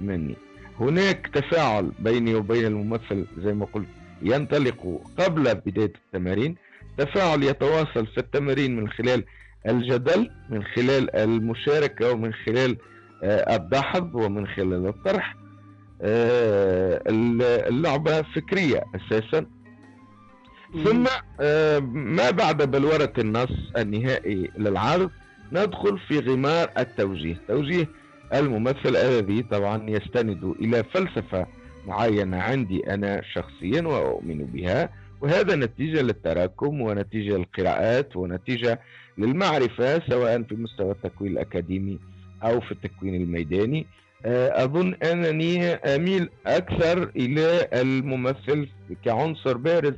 [SPEAKER 2] مني. هناك تفاعل بيني وبين الممثل زي ما قلت ينطلق قبل بداية التمارين. تفاعل يتواصل في التمارين من خلال الجدل من خلال المشاركة ومن خلال آه، الدحض ومن خلال الطرح. آه، اللعبة فكرية أساسا. ثم آه، ما بعد بلورة النص النهائي للعرض ندخل في غمار التوجيه. توجيه الممثل الذي طبعا يستند إلى فلسفة معينة عندي أنا شخصيا وأؤمن بها وهذا نتيجة للتراكم ونتيجة للقراءات ونتيجة للمعرفة سواء في مستوى التكوين الأكاديمي أو في التكوين الميداني. آه، أظن أنني أميل أكثر إلى الممثل كعنصر بارز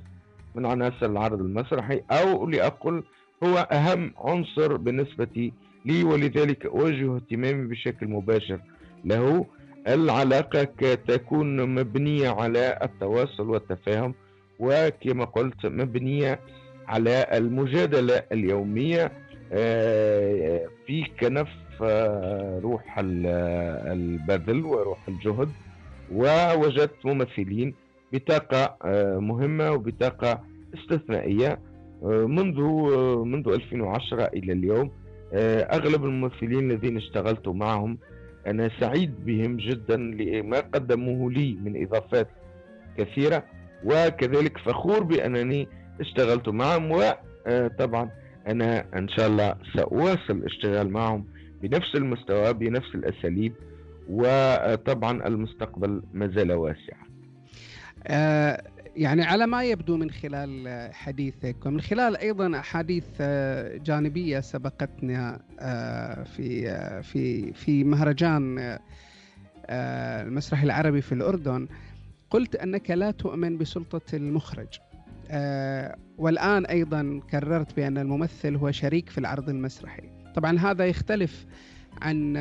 [SPEAKER 2] من عناصر العرض المسرحي أو لأقل هو أهم عنصر بالنسبة لي ولذلك أوجه اهتمامي بشكل مباشر له. العلاقة تكون مبنية على التواصل والتفاهم وكما قلت مبنية على المجادلة اليومية آه، في كنف آه، روح البذل وروح الجهد ووجدت ممثلين بطاقة آه، مهمة وبطاقة استثنائية منذ منذ 2010 إلى اليوم. أغلب الممثلين الذين اشتغلت معهم أنا سعيد بهم جدا لما قدموه لي من إضافات كثيرة وكذلك فخور بأنني اشتغلت معهم وطبعا أنا إن شاء الله سأواصل الاشتغال معهم بنفس المستوى بنفس الأساليب وطبعا المستقبل ما زال واسع.
[SPEAKER 1] آه يعني على ما يبدو من خلال حديثك ومن خلال أيضا أحاديث آه، جانبية سبقتنا آه، في آه، في في مهرجان المسرح العربي في الأردن قلت أنك لا تؤمن بسلطة المخرج. والآن أيضا كررت بأن الممثل هو شريك في العرض المسرحي. طبعا هذا يختلف عن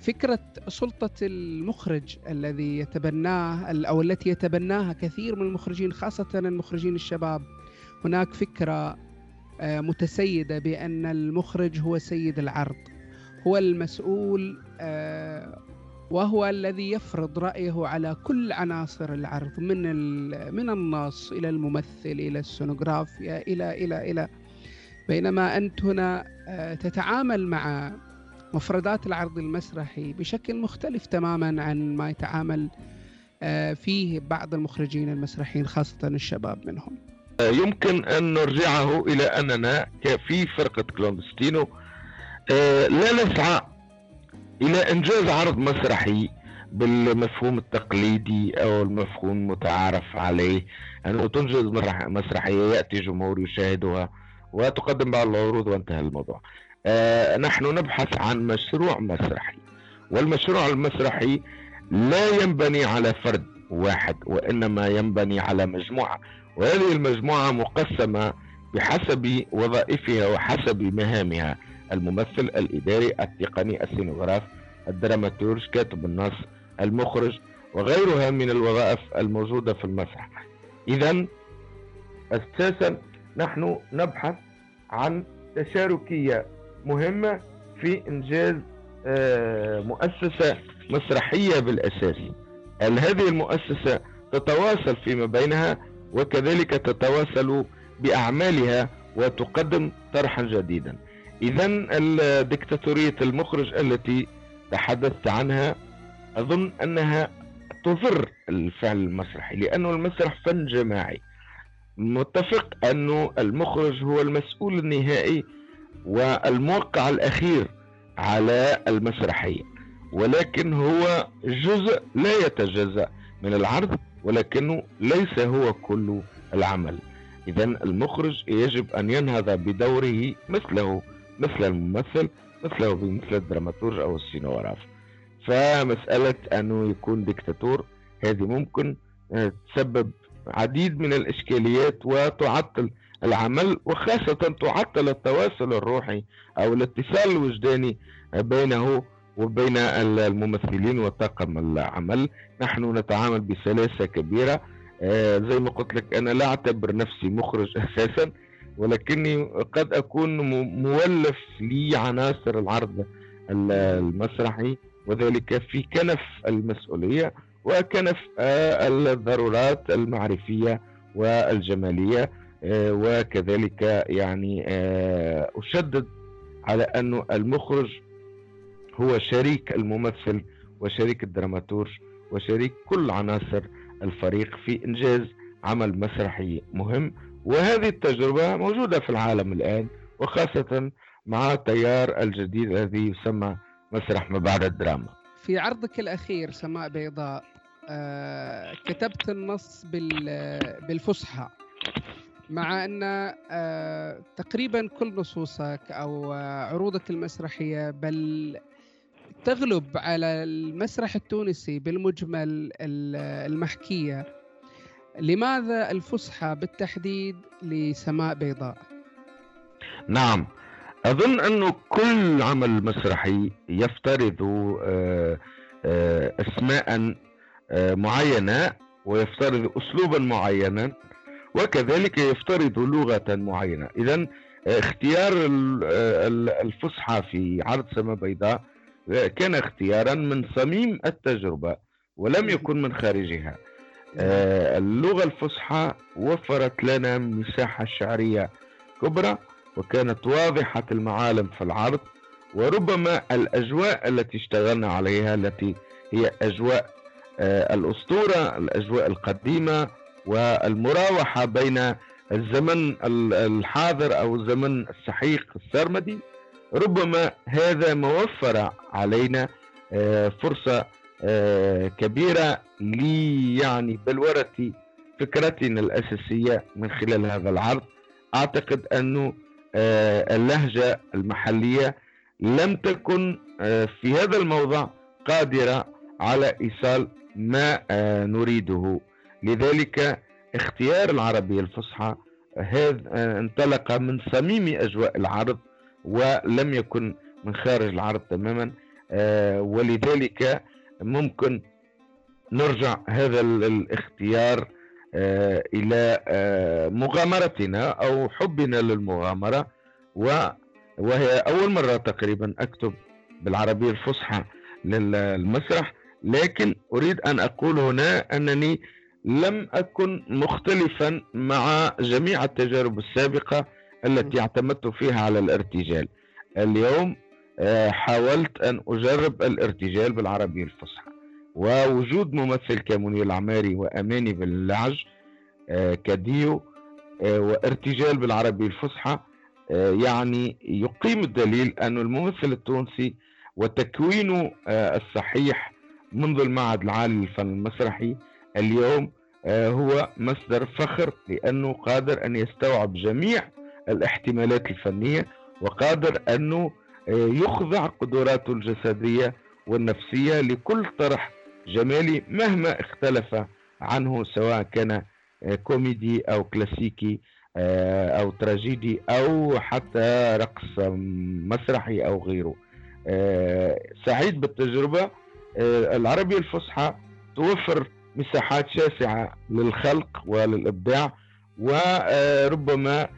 [SPEAKER 1] فكرة سلطة المخرج الذي يتبناه أو التي يتبناها كثير من المخرجين خاصة المخرجين الشباب. هناك فكرة آه، متسيدة بأن المخرج هو سيد العرض هو المسؤول وهو الذي يفرض رأيه على كل عناصر العرض من من النص إلى الممثل إلى السونوغرافيا إلى إلى إلى. بينما أنت هنا آه، تتعامل مع مفردات العرض المسرحي بشكل مختلف تماما عن ما يتعامل آه، فيه بعض المخرجين المسرحيين خاصة الشباب منهم.
[SPEAKER 2] يمكن أن نرجعه إلى أننا في فرقة كلوندستينو آه، لا نسعى إلى إنجاز عرض مسرحي بالمفهوم التقليدي أو المفهوم المتعارف عليه. أنه تنجز مسرحية يأتي جمهور يشاهدها وتقدم بعض العروض وانتهى الموضوع. آه نحن نبحث عن مشروع مسرحي. والمشروع المسرحي لا ينبني على فرد واحد وإنما ينبني على مجموعة. وهذه المجموعة مقسمة بحسب وظائفها وحسب مهامها. الممثل الإداري التقني السينوغراف الدراماتورج كاتب النص المخرج وغيرها من الوظائف الموجودة في المسرح. إذا أساسا نحن نبحث عن تشاركية مهمة في إنجاز آه، مؤسسة مسرحية بالأساس. هذه المؤسسة تتواصل فيما بينها؟ وكذلك تتواصل بأعمالها وتقدم طرحا جديدا. إذا ديكتاتورية المخرج التي تحدثت عنها أظن أنها تضر الفعل المسرحي لأنه المسرح فن جماعي. متفق أنه المخرج هو المسؤول النهائي والموقع الأخير على المسرحية. ولكن هو جزء لا يتجزأ من العرض ولكنه ليس هو كل العمل. إذا المخرج يجب أن ينهض بدوره مثله مثل الممثل مثله مثل الدراماتورج أو السينوغراف. فمسألة أنه يكون ديكتاتور هذه ممكن آه، تسبب عديد من الإشكاليات وتعطل العمل وخاصة تعطل التواصل الروحي أو الاتصال الوجداني بينه وبين الممثلين وطاقم العمل. نحن نتعامل بسلاسة كبيرة. آه، زي ما قلت لك أنا لا أعتبر نفسي مخرج أساسا ولكني قد أكون مولف لعناصر العرض المسرحي وذلك في كنف المسؤولية. وكنف الضرورات المعرفية والجمالية آه، وكذلك يعني آه، أشدد على أن المخرج هو شريك الممثل وشريك الدراماتورج وشريك كل عناصر الفريق في إنجاز عمل مسرحي مهم. وهذه التجربة موجودة في العالم الآن وخاصة مع التيار الجديد الذي يسمى مسرح ما بعد الدراما.
[SPEAKER 1] في عرضك الأخير سماء بيضاء آه كتبت النص بالفصحى مع أن آه تقريبا كل نصوصك أو آه عروضك المسرحية بل تغلب على المسرح التونسي بالمجمل المحكية لماذا الفسحة بالتحديد لسماء بيضاء؟
[SPEAKER 2] نعم أظن أنه كل عمل مسرحي يفترض آه، معينة ويفترض أسلوبا معينا وكذلك يفترض لغة معينة. إذا اختيار الفصحى في عرض سماء بيضاء كان اختيارا من صميم التجربة ولم يكن من خارجها. آه، اللغة الفصحى وفرت لنا مساحة شعرية كبرى وكانت واضحة المعالم في العرض وربما الأجواء التي اشتغلنا عليها التي هي أجواء آه، الأسطورة الأجواء القديمة والمراوحة بين الزمن الحاضر أو الزمن السحيق السرمدي ربما هذا ما وفر علينا آه، فرصة آه، كبيرة لي يعني بلورة فكرتنا الأساسية من خلال هذا العرض. أعتقد أنه آه، اللهجة المحلية لم تكن آه، في هذا الموضع قادرة على إيصال ما آه، نريده. لذلك اختيار العربية الفصحى هذا آه، انطلق من صميم أجواء العرض ولم يكن من خارج العرض تماما آه، ولذلك ممكن نرجع هذا الاختيار إلى مغامرتنا أو حبنا للمغامرة وهي أول مرة تقريبا أكتب بالعربية الفصحى للمسرح لكن أريد أن أقول هنا أنني لم أكن مختلفا مع جميع التجارب السابقة التي اعتمدت فيها على الارتجال. اليوم آه، حاولت أن أجرب الارتجال بالعربية الفصحى. ووجود ممثل كمنير العماري وأماني باللعج آه، كديو آه، وارتجال بالعربية الفصحى يعني يقيم الدليل أن الممثل التونسي وتكوينه الصحيح منذ المعهد العالي للفن المسرحي اليوم آه، هو مصدر فخر لأنه قادر أن يستوعب جميع الاحتمالات الفنية وقادر أنه آه، يخضع قدراته الجسدية والنفسية لكل طرح جمالي مهما اختلف عنه سواء كان آه، كوميدي أو كلاسيكي أو تراجيدي أو حتى رقص مسرحي أو غيره. سعيد بالتجربة. العربية الفصحى توفر مساحات شاسعة للخلق وللإبداع وربما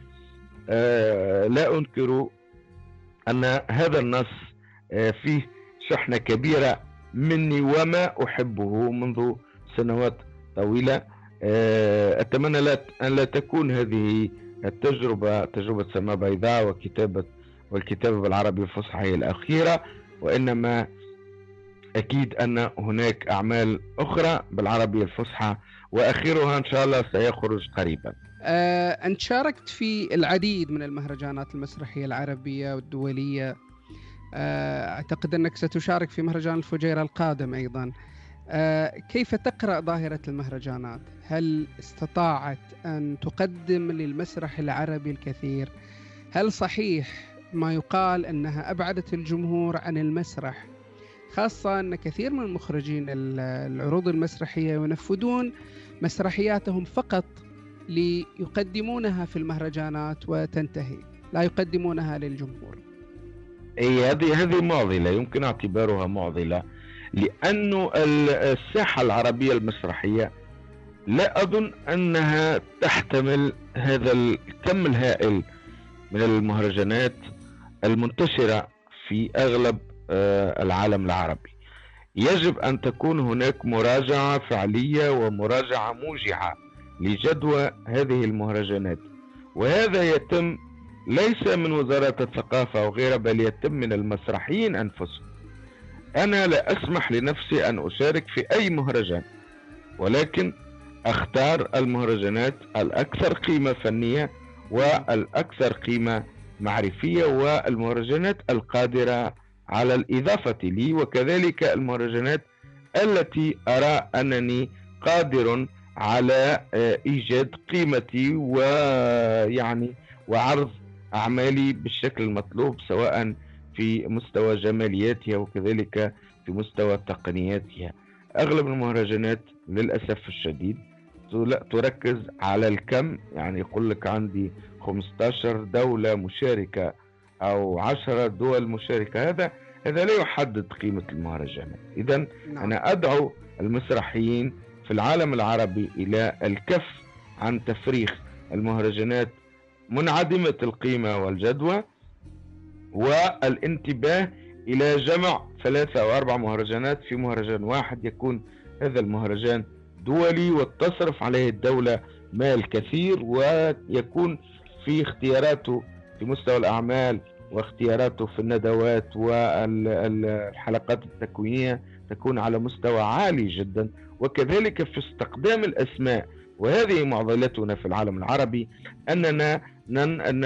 [SPEAKER 2] آه، لا أنكر أن هذا النص آه، فيه شحنة كبيرة مني وما أحبه منذ سنوات طويلة. آه، أتمنى أن لا تكون هذه التجربة تجربة سماء بيضاء وكتابة والكتابة بالعربي الفصحى هي الأخيرة وإنما أكيد أن هناك أعمال أخرى بالعربية الفصحى وأخيرها إن شاء الله سيخرج قريبا
[SPEAKER 1] آه، أنت شاركت في العديد من المهرجانات المسرحية العربية والدولية آه، أعتقد أنك ستشارك في مهرجان الفجيرة القادم أيضا آه، كيف تقرأ ظاهرة المهرجانات؟ هل استطاعت أن تقدم للمسرح العربي الكثير؟ هل صحيح ما يقال أنها أبعدت الجمهور عن المسرح خاصة أن كثير من المخرجين العروض المسرحية ينفذون مسرحياتهم فقط ليقدمونها في المهرجانات وتنتهي لا يقدمونها للجمهور.
[SPEAKER 2] إي هذه هذه معضلة يمكن اعتبارها معضلة لأنه الساحة العربية المسرحية لا أظن أنها تحتمل هذا الكم الهائل من المهرجانات المنتشرة في أغلب العالم العربي. يجب أن تكون هناك مراجعة فعلية ومراجعة موجعة لجدوى هذه المهرجانات. وهذا يتم ليس من وزارة الثقافة وغيرها بل يتم من المسرحيين أنفسهم. أنا لا أسمح لنفسي أن أشارك في أي مهرجان ولكن أختار المهرجانات الأكثر قيمة فنية والأكثر قيمة معرفية والمهرجانات القادرة على الإضافة لي وكذلك المهرجانات التي أرى أنني قادر على آه، إيجاد قيمتي ويعني وعرض أعمالي بالشكل المطلوب سواء في مستوى جمالياتها وكذلك في مستوى تقنياتها. أغلب المهرجانات للأسف الشديد تركز على الكم يعني يقول لك عندي 15 دولة مشاركة أو عشرة دول مشاركة. هذا هذا لا يحدد قيمة المهرجانات إذا نعم. أنا أدعو المسرحيين في العالم العربي إلى الكف عن تفريخ المهرجانات منعدمة القيمة والجدوى والانتباه إلى جمع ثلاثة أو أربع مهرجانات في مهرجان واحد يكون هذا المهرجان دولي وتصرف عليه الدولة مال كثير ويكون في اختياراته في مستوى الأعمال واختياراته في الندوات والحلقات التكوينية تكون على مستوى عالي جدا وكذلك في استقدام الأسماء. وهذه معضلتنا في العالم العربي أننا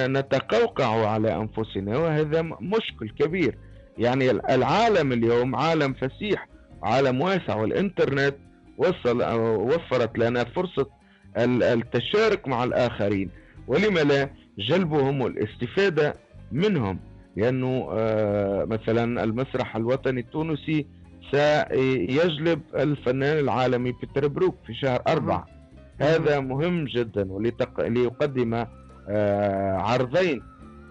[SPEAKER 2] نتقوقع على أنفسنا وهذا مشكل كبير. يعني العالم اليوم عالم فسيح عالم واسع والإنترنت وصل وفرت لنا فرصة التشارك مع الآخرين. ولم لا جلبهم والاستفادة منهم لأنه آه، مثلا المسرح الوطني التونسي سيجلب الفنان العالمي بيتر بروك في شهر أربعة. هذا مهم جدا ولتق... ليقدم آه، عرضين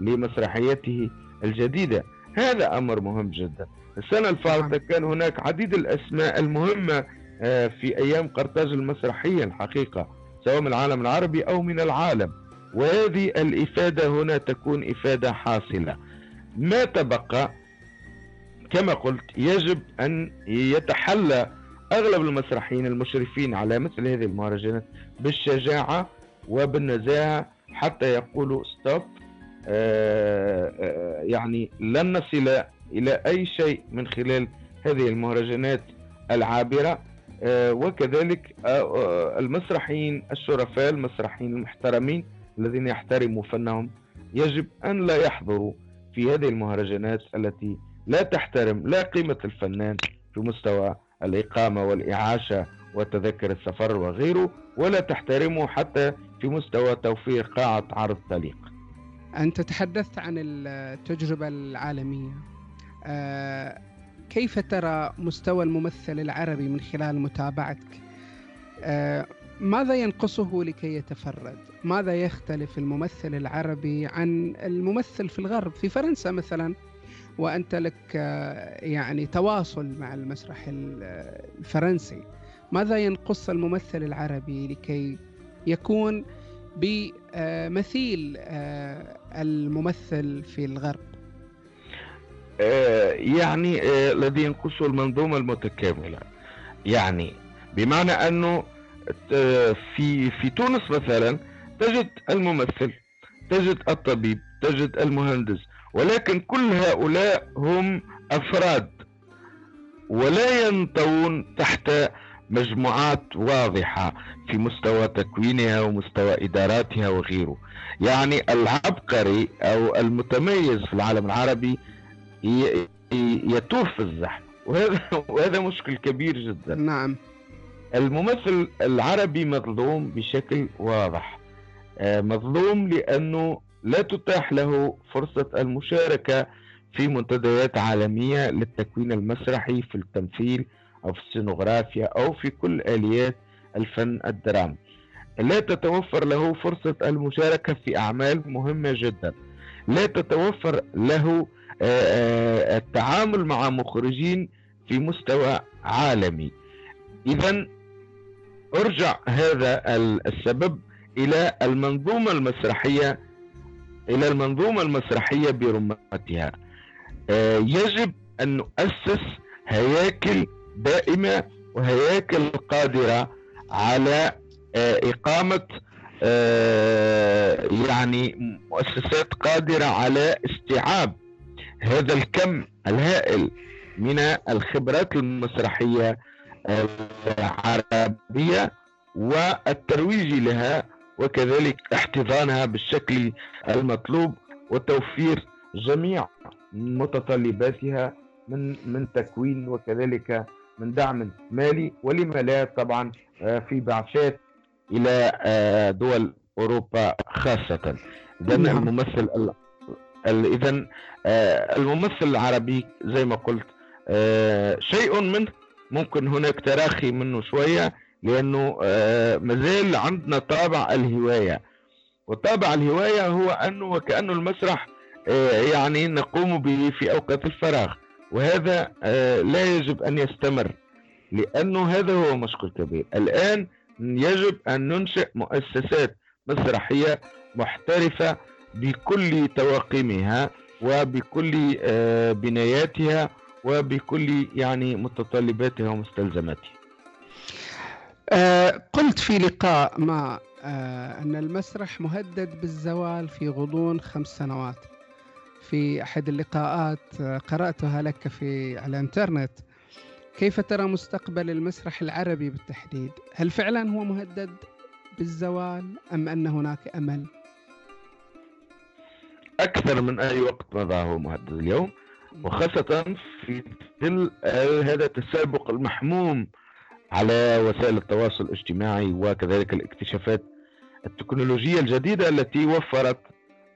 [SPEAKER 2] لمسرحيته الجديدة. هذا أمر مهم جدا. السنة الفارطة كان هناك عديد الأسماء المهمة آه، في أيام قرطاج المسرحية الحقيقة سواء من العالم العربي أو من العالم. وهذه الإفادة هنا تكون إفادة حاصلة. ما تبقى؟ كما قلت يجب أن يتحلى أغلب المسرحيين المشرفين على مثل هذه المهرجانات بالشجاعة وبالنزاهة حتى يقولوا ستوب آه، آه، يعني لن نصل إلى أي شيء من خلال هذه المهرجانات العابرة. آه، وكذلك المسرحيين الشرفاء المسرحيين المحترمين الذين يحترموا فنهم يجب أن لا يحضروا في هذه المهرجانات التي لا تحترم لا قيمة الفنان في مستوى الإقامة والإعاشة وتذكر السفر وغيره ولا تحترمه حتى في مستوى توفير قاعة عرض تليق.
[SPEAKER 1] أنت تحدثت عن التجربة العالمية. آه، كيف ترى مستوى الممثل العربي من خلال متابعتك؟ آه، ماذا ينقصه لكي يتفرد؟ ماذا يختلف الممثل العربي عن الممثل في الغرب؟ في فرنسا مثلا وأنت لك آه، يعني تواصل مع المسرح الفرنسي. ماذا ينقص الممثل العربي لكي يكون بمثيل آه، الممثل في الغرب؟
[SPEAKER 2] آه، يعني الذي ينقصه المنظومة المتكاملة. يعني بمعنى أنه في في تونس مثلا تجد الممثل تجد الطبيب تجد المهندس ولكن كل هؤلاء هم أفراد ولا ينطون تحت مجموعات واضحة في مستوى تكوينها ومستوى إداراتها وغيره. يعني العبقري أو المتميز في العالم العربي يتوه في الزحف وهذا وهذا مشكل كبير جدا.
[SPEAKER 1] نعم.
[SPEAKER 2] الممثل العربي مظلوم بشكل واضح. آه، مظلوم لأنه لا تتاح له فرصة المشاركة في منتديات عالمية للتكوين المسرحي في التمثيل أو في السينوغرافيا أو في كل آليات الفن الدرامي لا تتوفر له فرصة المشاركة في أعمال مهمة جدا. لا تتوفر له آه، آه، التعامل مع مخرجين في مستوى عالمي. إذا ارجع هذا السبب إلى المنظومة المسرحية إلى المنظومة المسرحية برمتها. آه، يجب أن نؤسس هياكل دائمة وهياكل قادرة على آه، إقامة آه، يعني مؤسسات قادرة على استيعاب هذا الكم الهائل من الخبرات المسرحية العربية والترويج لها وكذلك احتضانها بالشكل المطلوب وتوفير جميع متطلباتها من من تكوين وكذلك من دعم مالي ولما لا طبعا آه، في بعثات إلى آه، دول أوروبا خاصة اذا نعم. الممثل اذا آه، الممثل العربي زي ما قلت شيء منه ممكن هناك تراخي منه شوية لأنه آه، مازال عندنا طابع الهواية. وطابع الهواية هو أنه وكأنه المسرح آه، يعني نقوم به في أوقات الفراغ. وهذا آه، لا يجب أن يستمر لأنه هذا هو مشكل كبير. الآن يجب أن ننشئ مؤسسات مسرحية محترفة بكل تواقيمها وبكل بناياتها وبكل يعني متطلباتها ومستلزماتها
[SPEAKER 1] آه قلت في لقاء ما آه أن المسرح مهدد بالزوال في غضون خمس سنوات. في أحد اللقاءات آه قرأتها لك في على الإنترنت. كيف ترى مستقبل المسرح العربي بالتحديد؟ هل فعلا هو مهدد بالزوال أم أن هناك أمل؟
[SPEAKER 2] أكثر من أي وقت مضى هو مهدد اليوم. وخاصة في ظل هذا التسابق المحموم على وسائل التواصل الاجتماعي وكذلك الاكتشافات التكنولوجية الجديدة التي وفرت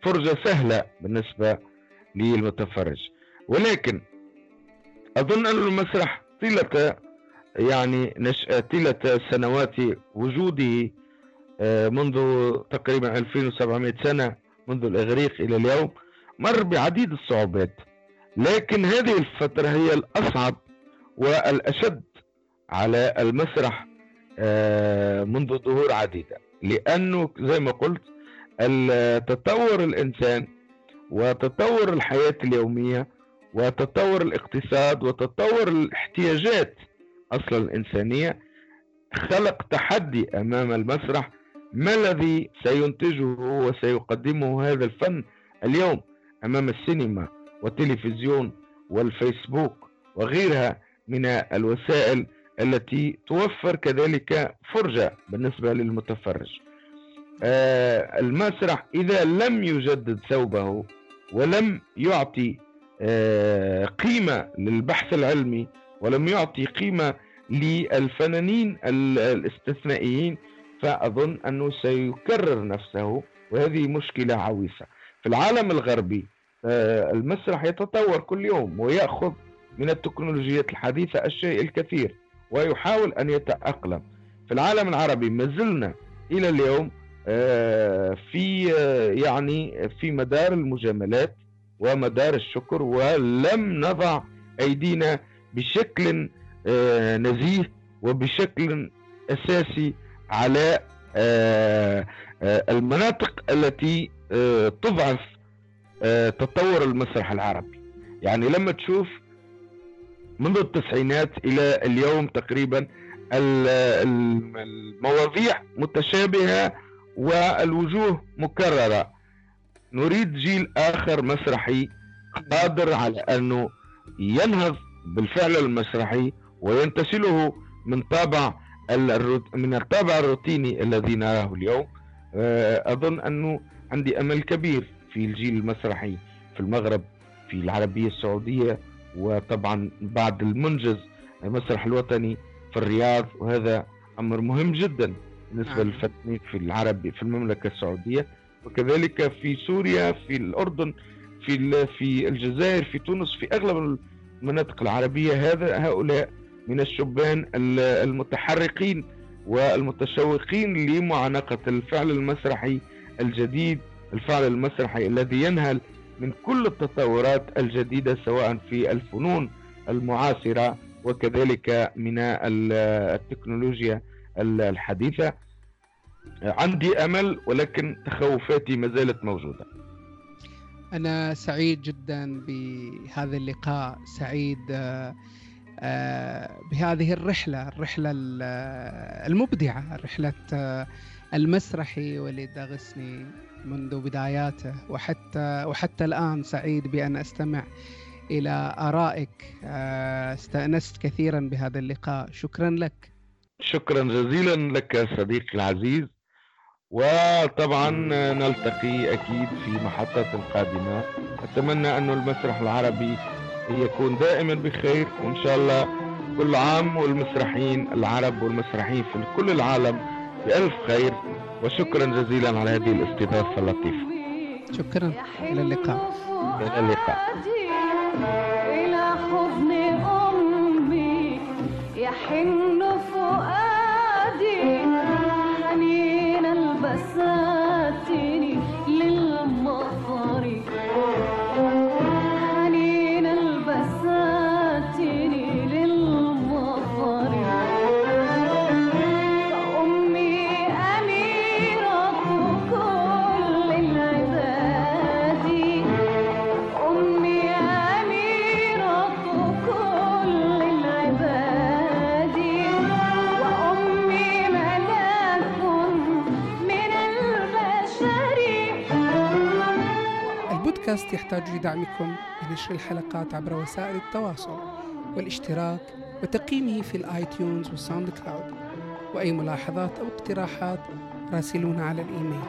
[SPEAKER 2] فرجة سهلة بالنسبة للمتفرج. ولكن أظن أن المسرح طيلة يعني نش... طيلة سنوات وجوده آه، منذ تقريبا 2700 سنة منذ الإغريق إلى اليوم مر بعديد الصعوبات. لكن هذه الفترة هي الأصعب والأشد على المسرح آه، منذ ظهور عديدة. لأنه زي ما قلت تطور الإنسان وتطور الحياة اليومية وتطور الاقتصاد وتطور الاحتياجات أصلا الإنسانية خلق تحدي أمام المسرح. ما الذي سينتجه وسيقدمه هذا الفن اليوم أمام السينما؟ والتلفزيون والفيسبوك وغيرها من الوسائل التي توفر كذلك فرجة بالنسبة للمتفرج. آه المسرح إذا لم يجدد ثوبه ولم يعطي آه قيمة للبحث العلمي ولم يعطي قيمة للفنانين الاستثنائيين فأظن أنه سيكرر نفسه وهذه مشكلة عويصة. في العالم الغربي المسرح يتطور كل يوم ويأخذ من التكنولوجيات الحديثة الشيء الكثير ويحاول أن يتأقلم. في العالم العربي ما زلنا إلى اليوم آه، في آه، يعني في مدار المجاملات ومدار الشكر ولم نضع أيدينا بشكل نزيه وبشكل أساسي على المناطق التي تضعف تطور المسرح العربي. يعني لما تشوف منذ التسعينات إلى اليوم تقريبا المواضيع متشابهة والوجوه مكررة. نريد جيل آخر مسرحي قادر على أنه ينهض بالفعل المسرحي وينتشله من طابع من الطابع الروتيني الذي نراه اليوم. آه، أظن أنه عندي أمل كبير. في الجيل المسرحي في المغرب في العربية السعودية وطبعا بعد المنجز المسرح الوطني في الرياض. وهذا أمر مهم جدا بالنسبة نعم. للفنانين في العربي في المملكة السعودية. وكذلك في سوريا في الأردن في في الجزائر في تونس في أغلب المناطق العربية هذا هؤلاء من الشبان المتحرقين والمتشوقين لمعانقة الفعل المسرحي الجديد. الفعل المسرحي الذي ينهل من كل التطورات الجديدة سواء في الفنون المعاصرة وكذلك من التكنولوجيا الحديثة. عندي أمل ولكن تخوفاتي ما زالت موجودة.
[SPEAKER 1] أنا سعيد جدا بهذا اللقاء سعيد آه، بهذه الرحلة الرحلة المبدعة رحلة آه، المسرحي وليد داغسني منذ بداياته وحتى وحتى الآن سعيد بأن أستمع إلى آرائك. آه، استأنست كثيرا بهذا اللقاء. شكرا لك.
[SPEAKER 2] شكرا جزيلا لك صديقي العزيز. وطبعا نلتقي أكيد في محطات قادمة. أتمنى أن المسرح العربي يكون دائما بخير وإن شاء الله كل عام والمسرحيين العرب والمسرحيين في كل العالم بألف خير وشكرا جزيلا على هذه الاستضافة اللطيفة.
[SPEAKER 1] شكرا. إلى اللقاء.
[SPEAKER 2] إلى اللقاء.
[SPEAKER 5] إلى حضن أمي يحن فؤادي حنين البساتين
[SPEAKER 1] البودكاست يحتاج لدعمكم بنشر الحلقات عبر وسائل التواصل والاشتراك وتقييمه في ال iTunes وال SoundCloud. وأي ملاحظات أو اقتراحات راسلونا على الإيميل.